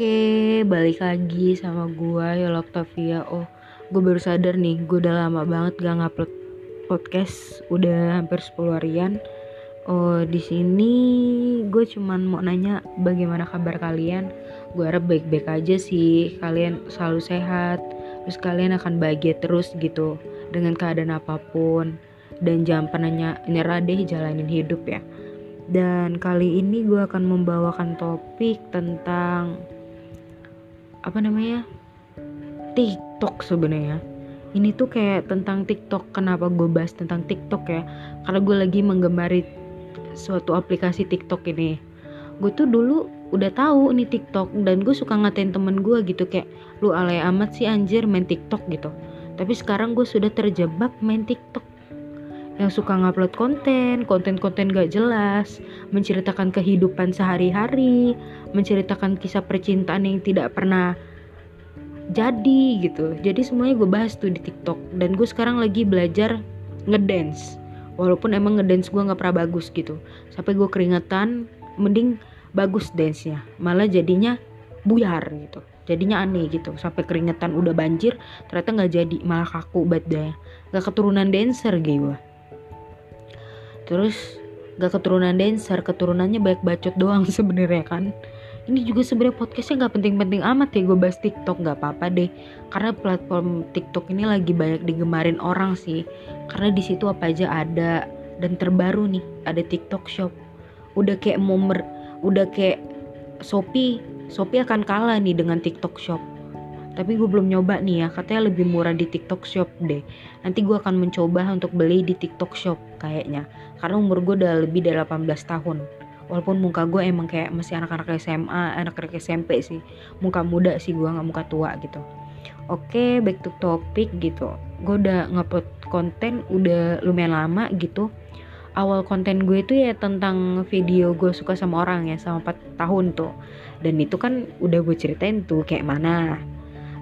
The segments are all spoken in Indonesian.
Oke, balik lagi sama gua Yola Octavia. Oh, gue baru sadar nih, gue udah lama banget gak ngupload podcast, udah hampir 10 harian. Oh, di sini gue cuman mau nanya bagaimana kabar kalian. Gue harap baik-baik aja sih, kalian selalu sehat, terus kalian akan bahagia terus gitu dengan keadaan apa pun. Dan jangan pernah nyerah deh jalanin hidup ya. Dan kali ini gue akan membawakan topik tentang apa namanya TikTok sebenarnya. Ini tuh kayak tentang TikTok. Kenapa gue bahas tentang TikTok ya? Karena gue lagi menggemari suatu aplikasi TikTok ini. Gue tuh dulu udah tahu nih TikTok dan gue suka ngatain temen gue gitu kayak lu alay amat sih anjir main TikTok gitu. Tapi sekarang gue sudah terjebak main TikTok yang suka ngupload konten, konten-konten gak jelas, menceritakan kehidupan sehari-hari, menceritakan kisah percintaan yang tidak pernah jadi gitu. Jadi semuanya gue bahas tuh di TikTok dan gue sekarang lagi belajar ngedance. Walaupun emang ngedance gue nggak pernah bagus gitu. Sampai gue keringetan, mending bagus dance-nya. Malah jadinya buyar gitu. Jadinya aneh gitu. Sampai keringetan udah banjir, ternyata nggak jadi, malah kaku badannya. Gak keturunan dancer gue terus gak keturunan dancer keturunannya banyak bacot doang sebenarnya kan. Ini juga sebenarnya podcastnya nggak penting-penting amat ya gue bahas TikTok nggak apa-apa deh. Karena platform TikTok ini lagi banyak digemarin orang sih. Karena di situ apa aja ada. Dan terbaru nih ada TikTok Shop. Udah kayak momer udah kayak Shopee. Shopee akan kalah nih dengan TikTok Shop tapi gue belum nyoba nih ya katanya lebih murah di TikTok Shop deh. Nanti gue akan mencoba untuk beli di TikTok Shop kayaknya. Karena umur gue udah lebih dari 18 tahun. Walaupun muka gue emang kayak masih anak-anak SMA anak-anak SMP sih. Muka muda sih gue nggak muka tua gitu. Oke back to topic gitu. Gue udah ngupload konten udah lumayan lama gitu. Awal konten gue itu ya tentang video gue suka sama orang ya sama 4 tahun tuh. Dan itu kan udah gue ceritain tuh kayak mana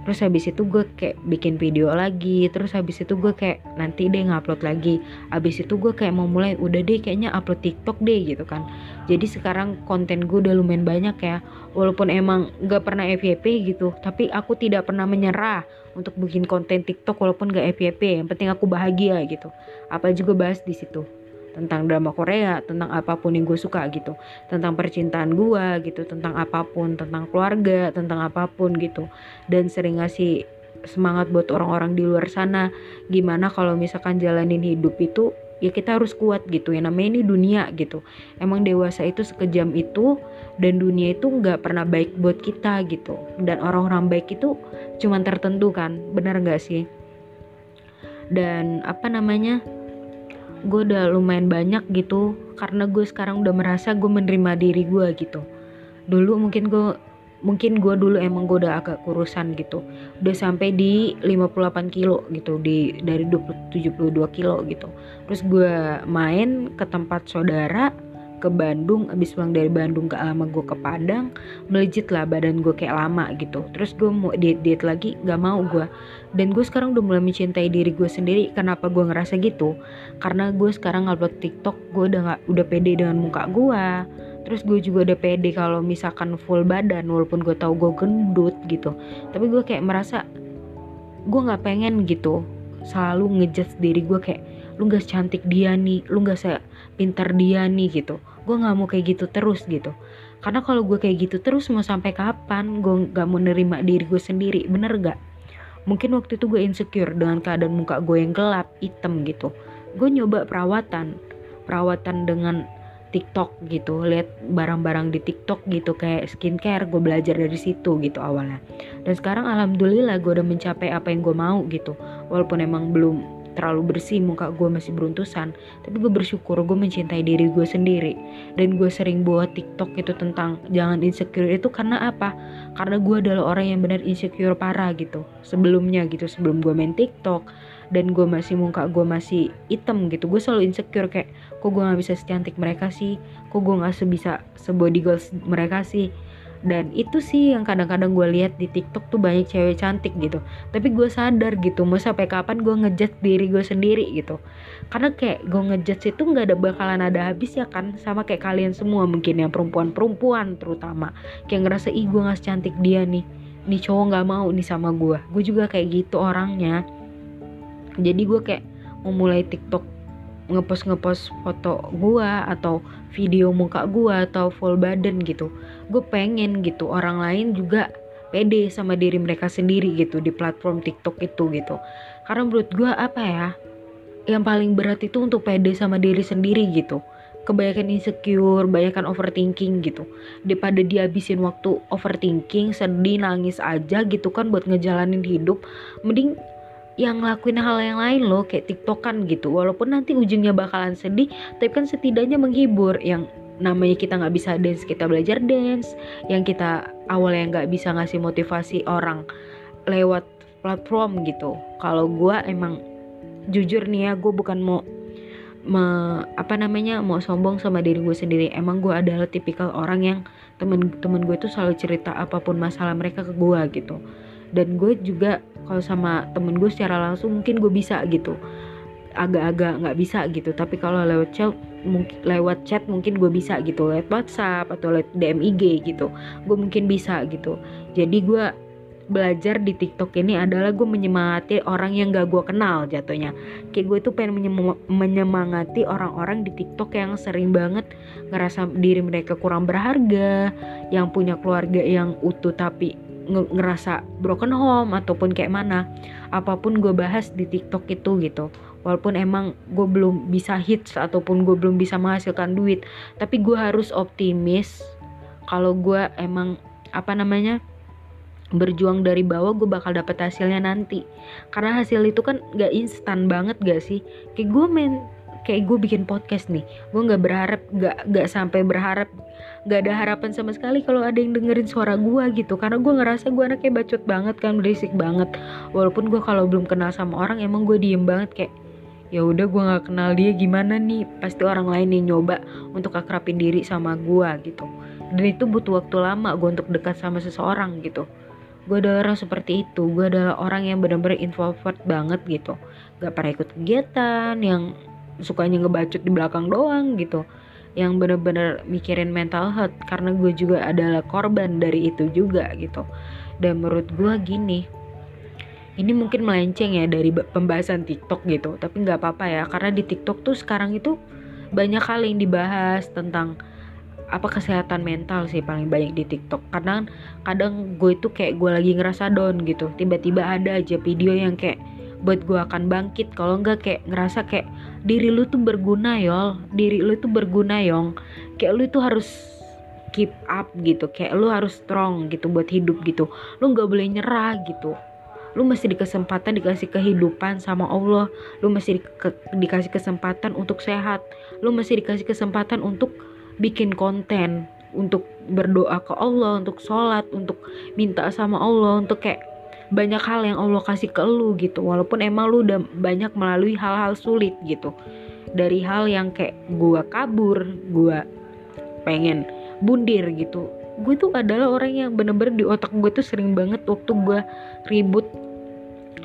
terus habis itu gue kayak bikin video lagi. Terus habis itu gue kayak nanti deh ngupload lagi. Habis itu gue kayak mau mulai udah deh kayaknya upload TikTok deh gitu kan. Jadi sekarang konten gue udah lumayan banyak ya. Walaupun emang gak pernah FYP gitu tapi aku tidak pernah menyerah untuk bikin konten TikTok walaupun gak FYP yang penting aku bahagia gitu. Apa juga bahas di situ tentang drama Korea, tentang apa pun yang gue suka gitu, tentang percintaan gue gitu, tentang apa pun, tentang keluarga, tentang apa pun gitu, dan sering ngasih semangat buat orang-orang di luar sana. Gimana kalau misalkan jalanin hidup itu ya kita harus kuat gitu. Ya namanya ini dunia gitu. Emang dewasa itu sekejam itu dan dunia itu nggak pernah baik buat kita gitu. Dan orang-orang baik itu cuman tertentu kan. Benar nggak sih? Dan apa namanya gue udah lumayan banyak gitu karena gue sekarang udah merasa gue menerima diri gue gitu. Dulu mungkin gue mungkin gue dulu emang gue udah agak kurusan gitu. Udah sampai di 58 kilo gitu di dari 20, 72 kilo gitu. Terus gue main ke tempat saudara ke Bandung abis pulang dari Bandung gak lama gue ke Padang melejit lah badan gue kayak lama gitu. Terus gue mau diet diet lagi gak mau gue dan gue sekarang udah mulai mencintai diri gue sendiri. Kenapa gue ngerasa gitu? Karena gue sekarang ngupload TikTok gue udah gak udah pede dengan muka gue terus gue juga udah pede kalau misalkan full badan walaupun gue tahu gue gendut gitu. Tapi gue kayak merasa gue nggak pengen gitu selalu ngejudge diri gue kayak lu gak secantik dia nih lu gak sepintar dia nih gitu. Gue nggak mau kayak gitu terus gitu. Karena kalau gue kayak gitu terus mau sampai kapan gue gak mau nerima diri gue sendiri bener gak mungkin waktu itu gue insecure dengan keadaan muka gue yang gelap hitam gitu. Gue nyoba perawatan perawatan dengan TikTok gitu lihat barang-barang di TikTok gitu kayak skincare gue belajar dari situ gitu awalnya. Dan sekarang alhamdulillah gue udah mencapai apa yang gue mau gitu. Walaupun emang belum terlalu bersih muka gue masih beruntusan tapi gue bersyukur gue mencintai diri gue sendiri. Dan gue sering buat tiktok itu tentang jangan insecure itu karena apa? Karena gue adalah orang yang benar insecure parah gitu sebelumnya gitu sebelum gue main tiktok dan gue masih muka gue masih hitam gitu. Gue selalu insecure kayak kok gue nggak bisa secantik mereka sih? Kok gue nggak sebisa sebody girls mereka sih? Dan itu sih yang kadang-kadang gue lihat di TikTok tuh banyak cewek cantik gitu. Tapi gue sadar gitu mau sampai kapan gue ngejat diri gue sendiri gitu. Karena kayak gue ngejat itu nggak ada bakalan ada habis ya kan? Sama kayak kalian semua mungkin yang perempuan-perempuan terutama. Kayak ngerasa ih gue nggak cantik dia nih. Nih cowok nggak mau nih sama gue gue juga kayak gitu orangnya jadi gue kayak mau mulai TikTok ngepost ngepost foto gua atau video muka gua atau full badan gitu. Gue pengen gitu orang lain juga pede sama diri mereka sendiri gitu di platform TikTok itu gitu. Karena menurut gue apa ya yang paling berat itu untuk pede sama diri sendiri gitu. Kebanyakan insecure, kebanyakan overthinking gitu. Daripada dihabisin waktu overthinking, sedih, nangis aja gitu kan buat ngejalanin hidup, mending yang ngelakuin hal yang lain loh kayak tiktokan gitu. Walaupun nanti ujungnya bakalan sedih tapi kan setidaknya menghibur. Yang namanya kita nggak bisa dance kita belajar dance. Yang kita awalnya nggak bisa ngasih motivasi orang lewat platform gitu. Kalau gue emang jujur nih ya gue bukan mau me, apa namanya mau sombong sama diri gue sendiri. Emang gue adalah tipikal orang yang temen-temen gue tuh selalu cerita apa pun masalah mereka ke gue gitu. Dan gue juga kalau sama temen gue secara langsung mungkin gue bisa gitu. Agak-agak nggak bisa gitu. Tapi kalau lewat chat mungkin lewat chat mungkin gue bisa gitu. Lewat WhatsApp atau lewat DM IG gitu. Gue mungkin bisa gitu. Jadi gue belajar di TikTok ini adalah gue menyemangati orang yang gak gue kenal jatuhnya. Kayak gue tuh pengen menyemangati orang-orang di TikTok yang sering banget ngerasa diri mereka kurang berharga yang punya keluarga yang utuh tapi ngerasa broken home ataupun kayak mana apa pun gue bahas di TikTok itu gitu. Walaupun emang gue belum bisa hits ataupun gue belum bisa menghasilkan duit tapi gue harus optimis kalau gue emang apa namanya berjuang dari bawah gue bakal dapet hasilnya nanti. Karena hasil itu kan gak instan banget gak sih? Kayak gue main kayak gue bikin podcast nih gue nggak berharap nggak nggak sampai berharap nggak ada harapan sama sekali kalau ada yang dengerin suara gue gitu. Karena gue ngerasa gue anaknya bacot banget kan berisik banget. Walaupun gue kalau belum kenal sama orang emang gue diem banget kayak ya udah gue nggak kenal dia gimana nih? Pasti orang lain yang nyoba untuk akrapin diri sama gue gitu. Dan itu butuh waktu lama gue untuk dekat sama seseorang gitu. Gue adalah orang seperti itu gue adalah orang yang benar-benar introvert banget gitu. Gak pernah ikut kegiatan yang sukanya ngebacot di belakang doang gitu. Yang bener-bener mikirin mental health karena gue juga adalah korban dari itu juga gitu. Dan menurut gue gini ini mungkin melenceng ya dari pembahasan TikTok gitu tapi nggak apa-apa ya karena di TikTok tuh sekarang itu banyak hal yang dibahas tentang apa kesehatan mental sih paling banyak di TikTok. Karena kadang gue itu kayak gue lagi ngerasa down gitu tiba-tiba ada aja video yang kayak buat gue akan bangkit. Kalau enggak kayak ngerasa kayak diri lu tuh berguna yol. Diri lu tuh berguna yong. Kayak lu itu harus keep up gitu. Kayak lu harus strong gitu buat hidup gitu. Lu nggak boleh nyerah gitu. Lu masih dikesempatan dikasih kehidupan sama Allah. Lu masih di, ke, dikasih kesempatan untuk sehat. Lu masih dikasih kesempatan untuk bikin konten untuk berdoa ke Allah untuk sholat untuk minta sama Allah untuk kayak banyak hal yang Allah kasih ke lu gitu. Walaupun emang lu udah banyak melalui hal-hal sulit gitu. Dari hal yang kayak gua kabur gua pengen bundir gitu. Gue tuh adalah orang yang bener-bener di otak gue tuh sering banget waktu gue ribut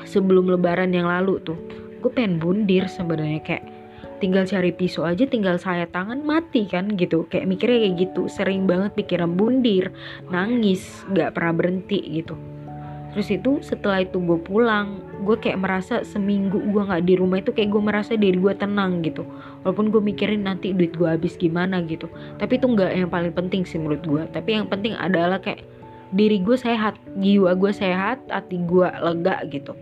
sebelum lebaran yang lalu tuh. Gue pengen bundir sebenarnya kayak tinggal cari pisau aja tinggal saya tangan mati kan gitu. Kayak mikirnya kayak gitu. Sering banget pikiran bundir nangis gak pernah berhenti gitu terus itu setelah itu gue pulang gue kayak merasa seminggu gue nggak di rumah itu kayak gue merasa diri gue tenang gitu. Walaupun gue mikirin nanti duit gue habis gimana gitu. Tapi itu nggak yang paling penting sih menurut gue tapi yang penting adalah kayak diri gue sehat jiwa gue sehat hati gue lega gitu.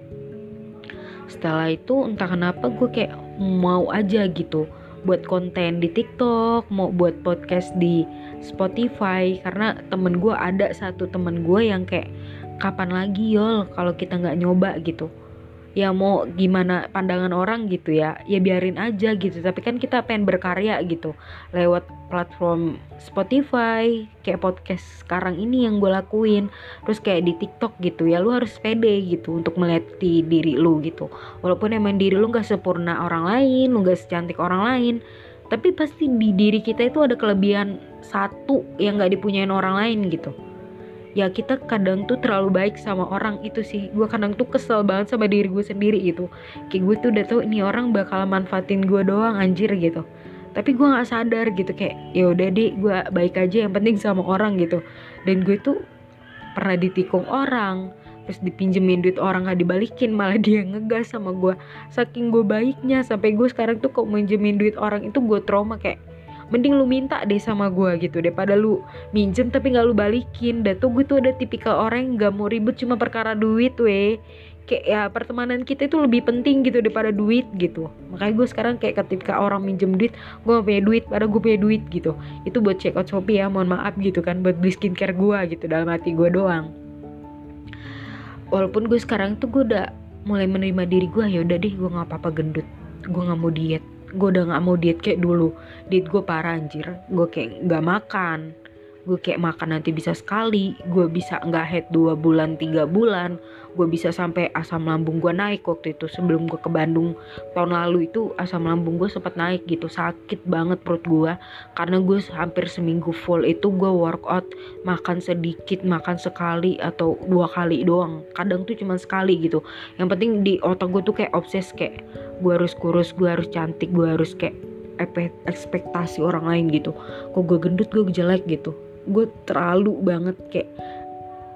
Setelah itu entah kenapa gue kayak mau aja gitu buat konten di TikTok, mau buat podcast di Spotify. Karena temen gue ada satu temen gue yang kayak kapan lagi yol kalau kita nggak nyoba gitu. Ya mau gimana pandangan orang gitu ya ya biarin aja gitu. Tapi kan kita pengen berkarya gitu lewat platform Spotify kayak podcast sekarang ini yang gue lakuin. Terus kayak di TikTok gitu ya lu harus pede gitu untuk melihat di diri lu gitu. Walaupun emang diri lu nggak sempurna orang lain lu nggak secantik orang lain tapi pasti di diri kita itu ada kelebihan satu yang nggak dipunyain orang lain gitu ya kita kadang tuh terlalu baik sama orang itu sih. Gue kadang tuh kesel banget sama diri gue sendiri gitu. Kayak gue tuh udah tau ini orang bakal manfaatin gue doang anjir gitu. Tapi gue nggak sadar gitu. Kayak ya udah deh gue baik aja yang penting sama orang gitu. Dan gue tuh pernah ditikung orang terus dipinjemin duit orang gak dibalikin malah dia ngegas sama gue saking gue baiknya sampai gue sekarang tuh kok minjemin duit orang itu gue trauma kayak mending lu minta deh sama gue gitu daripada lu minjem tapi nggak lu balikin. Dan tuh gue tuh ada tipikal orang yang gak mau ribet cuma perkara duit weh kayak ya pertemanan kita itu lebih penting gitu daripada duit gitu. Makanya gue sekarang kayak ketika orang minjem duit gue gak punya duit pada gue punya duit gitu. Itu buat check out shopee ya mohon maaf gitu kan buat beli skincare gue gitu dalam hati gue doang. Walaupun gue sekarang tuh gue udah mulai menerima diri gue ya udah deh gue nggak apa-apa gendut. Gue nggak mau diet gue udah gak mau diet kayak dulu. Diet gue parah anjir. Gue kayak gak makan gue kayak makan nanti bisa sekali. Gue bisa nggak head dua bulan tiga bulan. Gue bisa sampai asam lambung gue naik waktu itu sebelum gue ke Bandung. Tahun lalu itu asam lambung gue sempat naik gitu. Sakit banget perut gue. Karena gue hampir seminggu full itu gue workout. Makan sedikit makan sekali atau dua kali doang. Kadang tuh cuma sekali gitu. Yang penting di otak gue tuh kayak obses kayak gue harus kurus gue harus cantik gue harus kayak ekspektasi orang lain gitu. Kok gue gendut gue jelek gitu gue terlalu banget kayak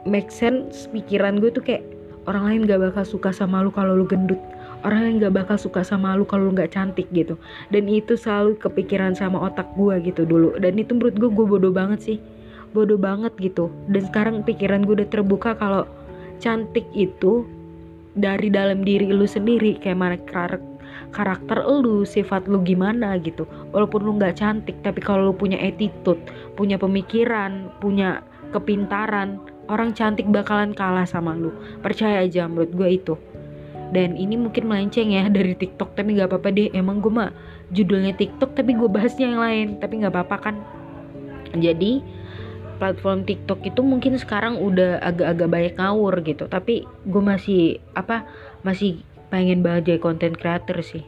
make sense pikiran gue tuh kayak orang lain gak bakal suka sama lu kalau lu gendut. Orang lain gak bakal suka sama lu kalau lu gak cantik gitu. Dan itu selalu kepikiran sama otak gue gitu dulu. Dan itu menurut gue gue bodoh banget sih. Bodoh banget gitu. Dan sekarang pikiran gue udah terbuka kalau cantik itu dari dalam diri lu sendiri. Kayak mana lu sifat lu gimana gitu. Walaupun lu nggak cantik tapi kalau lu punya attitude punya pemikiran punya kepintaran orang cantik bakalan kalah sama lu. Percaya aja menurut gue itu. Dan ini mungkin melenceng ya dari TikTok tapi nggak apa-apa deh. Emang gue mah judulnya TikTok tapi gue bahasnya yang lain tapi nggak apa-apa kan? Jadi platform TikTok itu mungkin sekarang udah agak-agak banyak ngawur gitu. Tapi gue masih apa masih pengen banget jadi content creator sih.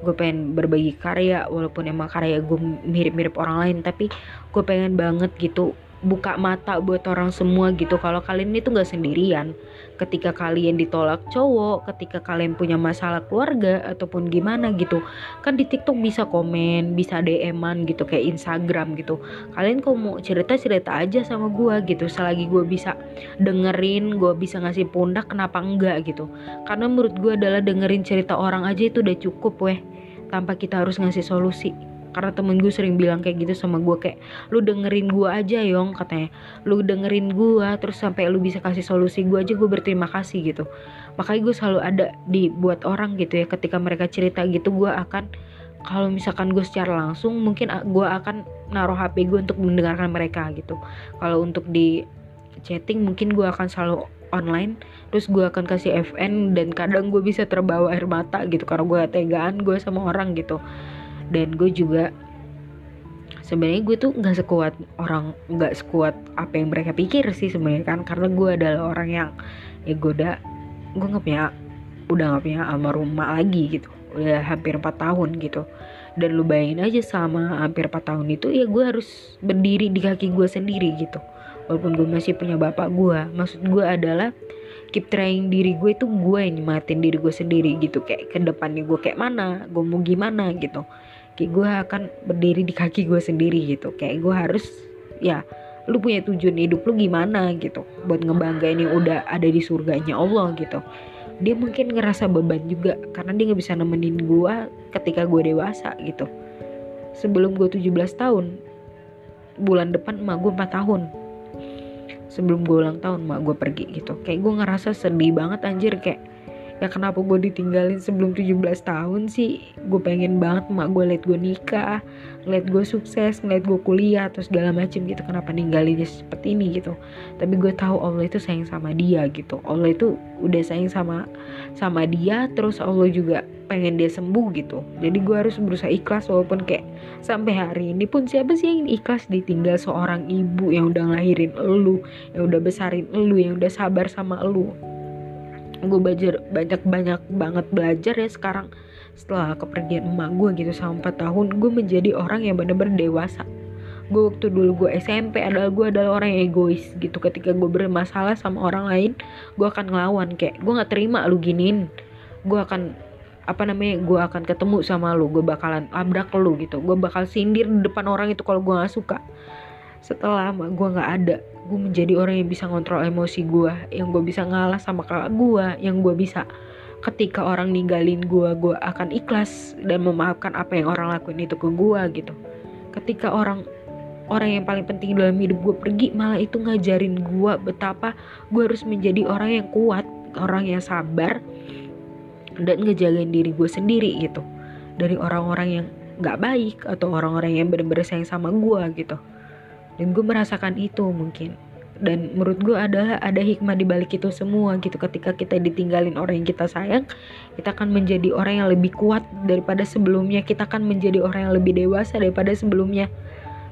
Gue pengen berbagi karya walaupun emang karya gue mirip-mirip orang lain tapi gue pengen banget gitu buka mata buat orang semua gitu. Kalau kalian itu nggak sendirian. Ketika kalian ditolak cowok ketika kalian punya masalah keluarga ataupun gimana gitu kan di TikTok bisa komen bisa DM-an gitu kayak Instagram gitu. Kalian kalau mau cerita cerita aja sama gue gitu selagi gue bisa dengerin gue bisa ngasih pundak kenapa enggak gitu. Karena menurut gue adalah dengerin cerita orang aja itu udah cukup weh. Tanpa kita harus ngasih solusi karena temen gue sering bilang kayak gitu sama gue kayak lu dengerin gue aja yong katanya. Lu dengerin gue terus sampai lu bisa kasih solusi gue aja gue berterima kasih gitu. Makanya gue selalu ada di buat orang gitu ya ketika mereka cerita gitu gue akan kalau misalkan gue secara langsung mungkin gue akan naruh HP gue untuk mendengarkan mereka gitu. Kalau untuk di chatting mungkin gue akan selalu online terus gue akan kasih FN dan kadang gue bisa terbawa air mata gitu karena gue tegaan gue sama orang gitu dan gue juga sebenarnya gue tuh nggak sekuat orang nggak sekuat apa yang mereka pikir sih sebenarnya kan. Karena gue adalah orang yang ya gue udah gue nggak punya udah nggak punya almarhumah lagi gitu. Udah hampir 4 tahun gitu. Dan lu bayangin aja sama hampir 4 tahun itu ya gue harus berdiri di kaki gue sendiri gitu. Walaupun gue masih punya bapak gue maksud gue adalah keep trying diri gue itu gue yang nyemangatin diri gue sendiri gitu. Kayak ke depannya gue kayak mana gue mau gimana gitu kayak gue akan berdiri di kaki gue sendiri gitu. Kayak gue harus ya lu punya tujuan hidup lu gimana gitu. Buat ngebanggain yang udah ada di surganya Allah gitu. Dia mungkin ngerasa beban juga karena dia nggak bisa nemenin gue ketika gue dewasa gitu. Sebelum gue 17 tahun bulan depan emak gue 4 tahun. Sebelum gue ulang tahun emak gue pergi gitu. Kayak gue ngerasa sedih banget anjir. Kayak ya kenapa gue ditinggalin sebelum 17 tahun sih? Gue pengen banget mak gue liat gue nikah liat gue sukses ngeliat gue kuliah atau segala macem gitu. Kenapa ninggalinnya seperti ini gitu? Tapi gue tahu Allah itu sayang sama dia gitu. Allah itu udah sayang sama sama dia terus Allah juga pengen dia sembuh gitu. Jadi gue harus berusaha ikhlas walaupun kayak sampai hari ini pun siapa sih yang ikhlas ditinggal seorang ibu yang udah ngelahirin elu yang udah besarin elu yang udah sabar sama elu gue belajar banyak banyak banget belajar ya sekarang. Setelah kepergian emak gue gitu selama 4 tahun gue menjadi orang yang bener-bener dewasa. Gue waktu dulu gue SMP adalah gue adalah orang yang egois gitu. Ketika gue bermasalah sama orang lain gue akan ngelawan. Kayak gue nggak terima lu giniin. Gue akan apa namanya gue akan ketemu sama lu. Gue bakalan labrak lu gitu. Gue bakal sindir di depan orang itu kalau gue nggak suka. Setelah gue nggak ada gue menjadi orang yang bisa ngontrol emosi gue yang gue bisa ngalah sama kakak gue yang gue bisa. Ketika orang ninggalin gue gue akan ikhlas dan memaafkan apa yang orang lakuin itu ke gue gitu. Ketika orang orang yang paling penting dalam hidup gue pergi malah itu ngajarin gue betapa gue harus menjadi orang yang kuat orang yang sabar dan ngejagain diri gue sendiri gitu. Dari orang-orang yang gak baik atau orang-orang yang bener-bener sayang sama gue gitu dan gue merasakan itu mungkin. Dan menurut gue adalah ada hikmah di balik itu semua gitu. Ketika kita ditinggalin orang yang kita sayang kita akan menjadi orang yang lebih kuat daripada sebelumnya. Kita akan menjadi orang yang lebih dewasa daripada sebelumnya.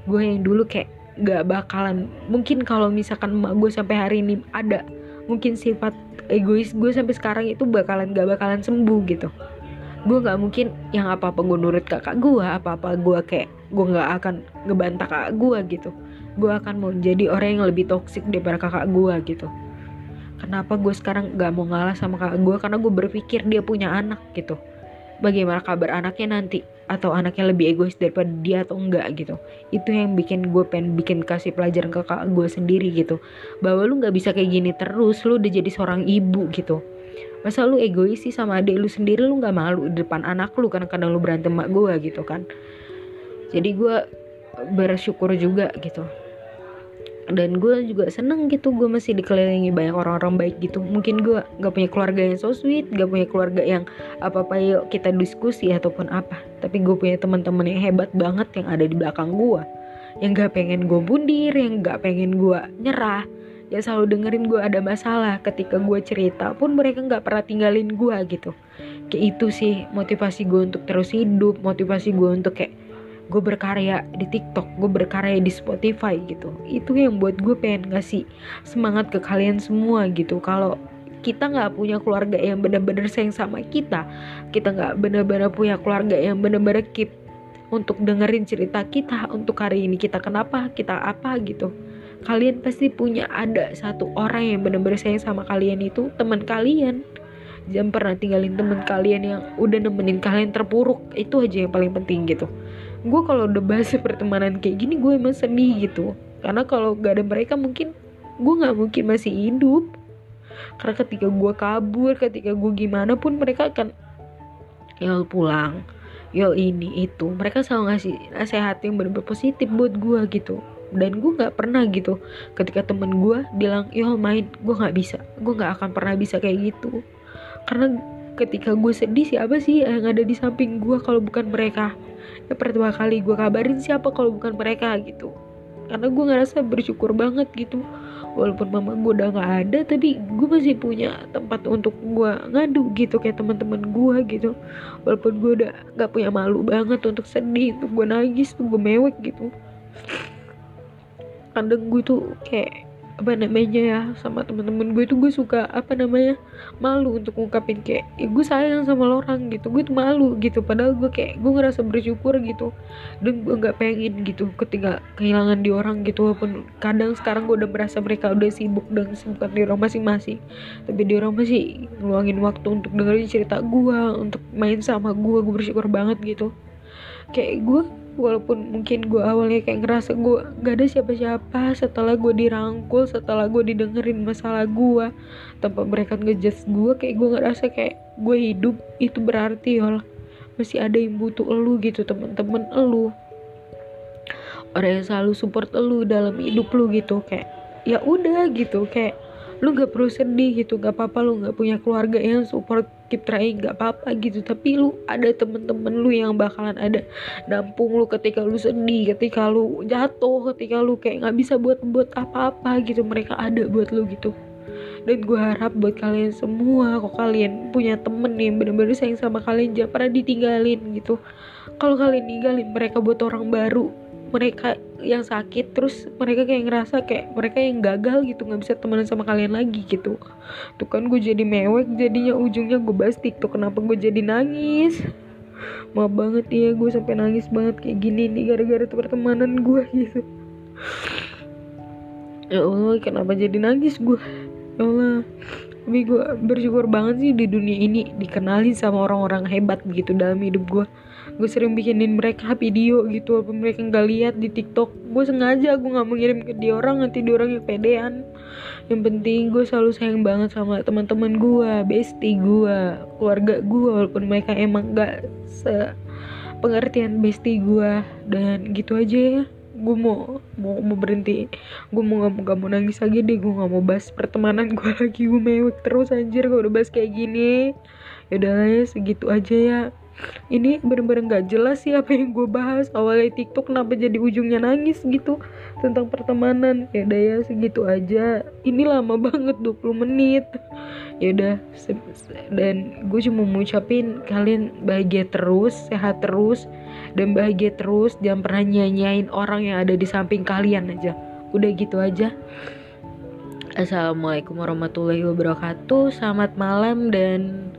Gue yang dulu kayak gak bakalan. Mungkin kalau misalkan emak gue sampai hari ini ada mungkin sifat egois gue sampai sekarang itu bakalan gak bakalan sembuh gitu. Gue nggak mungkin yang apa apa gue nurut kakak gue apa apa gue kayak gue nggak akan ngebantah kakak gue gitu gue akan mau jadi orang yang lebih toksik daripada kakak gue gitu. Kenapa gue sekarang gak mau ngalah sama kakak gue? Karena gue berpikir dia punya anak gitu. Bagaimana kabar anaknya nanti? Atau anaknya lebih egois daripada dia atau enggak gitu. Itu yang bikin gue pengen bikin kasih pelajaran ke kakak gue sendiri gitu. Bahwa lu nggak bisa kayak gini terus lu udah jadi seorang ibu gitu. Masa lu egois sih sama adik lu sendiri? Lu nggak malu di depan anak lu karena kadang lu berantem sama gue gitu kan? Jadi gue bersyukur juga gitu dan gue juga seneng gitu gue masih dikelilingi banyak orang-orang baik gitu. Mungkin gue gak punya keluarga yang so sweet gak punya keluarga yang apa apa yuk kita diskusi ataupun apa. Tapi gue punya teman-teman yang hebat banget yang ada di belakang gue yang gak pengen gue bundir yang gak pengen gue nyerah. Yang selalu dengerin gue ada masalah. Ketika gue cerita pun mereka gak pernah tinggalin gue gitu. Kayak itu sih motivasi gue untuk terus hidup motivasi gue untuk kayak gue berkarya di TikTok, gue berkarya di Spotify gitu. Itu yang buat gue pengen ngasih semangat ke kalian semua gitu. Kalau kita nggak punya keluarga yang benar-benar sayang sama kita, kita nggak benar-benar punya keluarga yang benar-benar keep untuk dengerin cerita kita untuk hari ini kita kenapa kita apa gitu kalian pasti punya ada satu orang yang benar-benar sayang sama kalian itu teman kalian jangan pernah tinggalin teman kalian yang udah nemenin kalian terpuruk itu aja yang paling penting gitu gue kalau udah bahas pertemanan kayak gini gue emang sedih gitu. Karena kalau gak ada mereka mungkin gue nggak mungkin masih hidup. Karena ketika gue kabur ketika gue gimana pun mereka akan yol pulang. Yol ini itu. Mereka selalu ngasih nasihat yang bener-bener positif buat gue gitu. Dan gue nggak pernah gitu. Ketika temen gue bilang yo main gue nggak bisa. Gue nggak akan pernah bisa kayak gitu. Karena ketika gue sedih siapa sih yang ada di samping gue kalau bukan mereka ya pertama kali gue kabarin siapa kalau bukan mereka gitu. Karena gue ngerasa bersyukur banget gitu. Walaupun mama gue udah nggak ada tapi gue masih punya tempat untuk gue ngadu gitu kayak teman-teman gue gitu. Walaupun gue udah nggak punya malu banget untuk sedih untuk gue nangis tuh gue mewek gitu. Kadang gue tuh kayak apa namanya ya sama temen-temen gue itu gue suka apa namanya malu untuk ngungkapin kayak eh, gue sayang sama orang gitu. Gue tuh malu gitu padahal gue kayak gue ngerasa bersyukur gitu. Dan gue nggak pengen gitu ketika kehilangan di orang gitu walaupun kadang sekarang gue udah merasa mereka udah sibuk dan sibuk di orang masing-masing tapi di orang masih ngeluangin waktu untuk dengerin cerita gue untuk main sama gue gue bersyukur banget gitu. Kayak gue walaupun mungkin gue awalnya kayak ngerasa gue gak ada siapa-siapa setelah gue dirangkul setelah gue didengerin masalah gue tanpa mereka ngejudge gue kayak gue ngerasa kayak gue hidup itu berarti yol masih ada yang butuh elu gitu temen-temen elu. Orang yang selalu support elu dalam hidup lu gitu kayak ya udah gitu kayak lu gak perlu sedih gitu gak apa-apa lu gak punya keluarga yang support keep trying gak apa-apa gitu. Tapi lu ada temen-temen lu yang bakalan ada dampung lu ketika lu sedih ketika lu jatuh ketika lu kayak gak bisa buat buat apa-apa gitu. Mereka ada buat lu gitu. Dan gue harap buat kalian semua kok kalian punya temen yang bener-bener sayang sama kalian jangan pernah ditinggalin gitu. Kalau kalian ninggalin mereka buat orang baru mereka yang sakit terus mereka kayak ngerasa kayak mereka yang gagal gitu nggak bisa temenan sama kalian lagi gitu. Tuh kan gue jadi mewek jadinya ujungnya gue bahas tiktok kenapa gue jadi nangis? Maaf banget ya gue sampai nangis banget kayak gini nih gara-gara pertemanan gue gitu. Ya Allah kenapa jadi nangis gue? Ya Allah tapi gue bersyukur banget sih di dunia ini dikenalin sama orang-orang hebat gitu dalam hidup gue gue sering bikinin mereka video gitu walaupun mereka nggak lihat di tiktok. Gue sengaja gue nggak mengirim ke dia orang nanti dia orang yang pedean. Yang penting gue selalu sayang banget sama teman-teman gue bestie gue keluarga gue walaupun mereka emang nggak se pengertian bestie gue dan gitu aja ya gue mau mau mau berhenti. Gue mau gak mau gak mau nangis lagi deh gue gak mau bahas pertemanan gue lagi. Gue mewek terus anjir gue udah bahas kayak gini. Ya segitu aja ya ini bener-bener gak jelas sih apa yang gue bahas. Awalnya tiktok kenapa jadi ujungnya nangis gitu tentang pertemanan. Ya udah ya segitu aja. Ini lama banget 20 menit. Ya udah dan gue cuma mau ucapin kalian bahagia terus sehat terus dan bahagia terus. Jangan pernah nyanyain orang yang ada di samping kalian aja. Udah gitu aja. Assalamualaikum warahmatullahi wabarakatuh. Selamat malam dan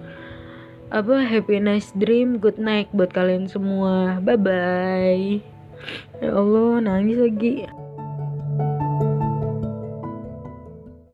apa happy nice dream good night buat kalian semua. Bye bye ya Allah nangis lagi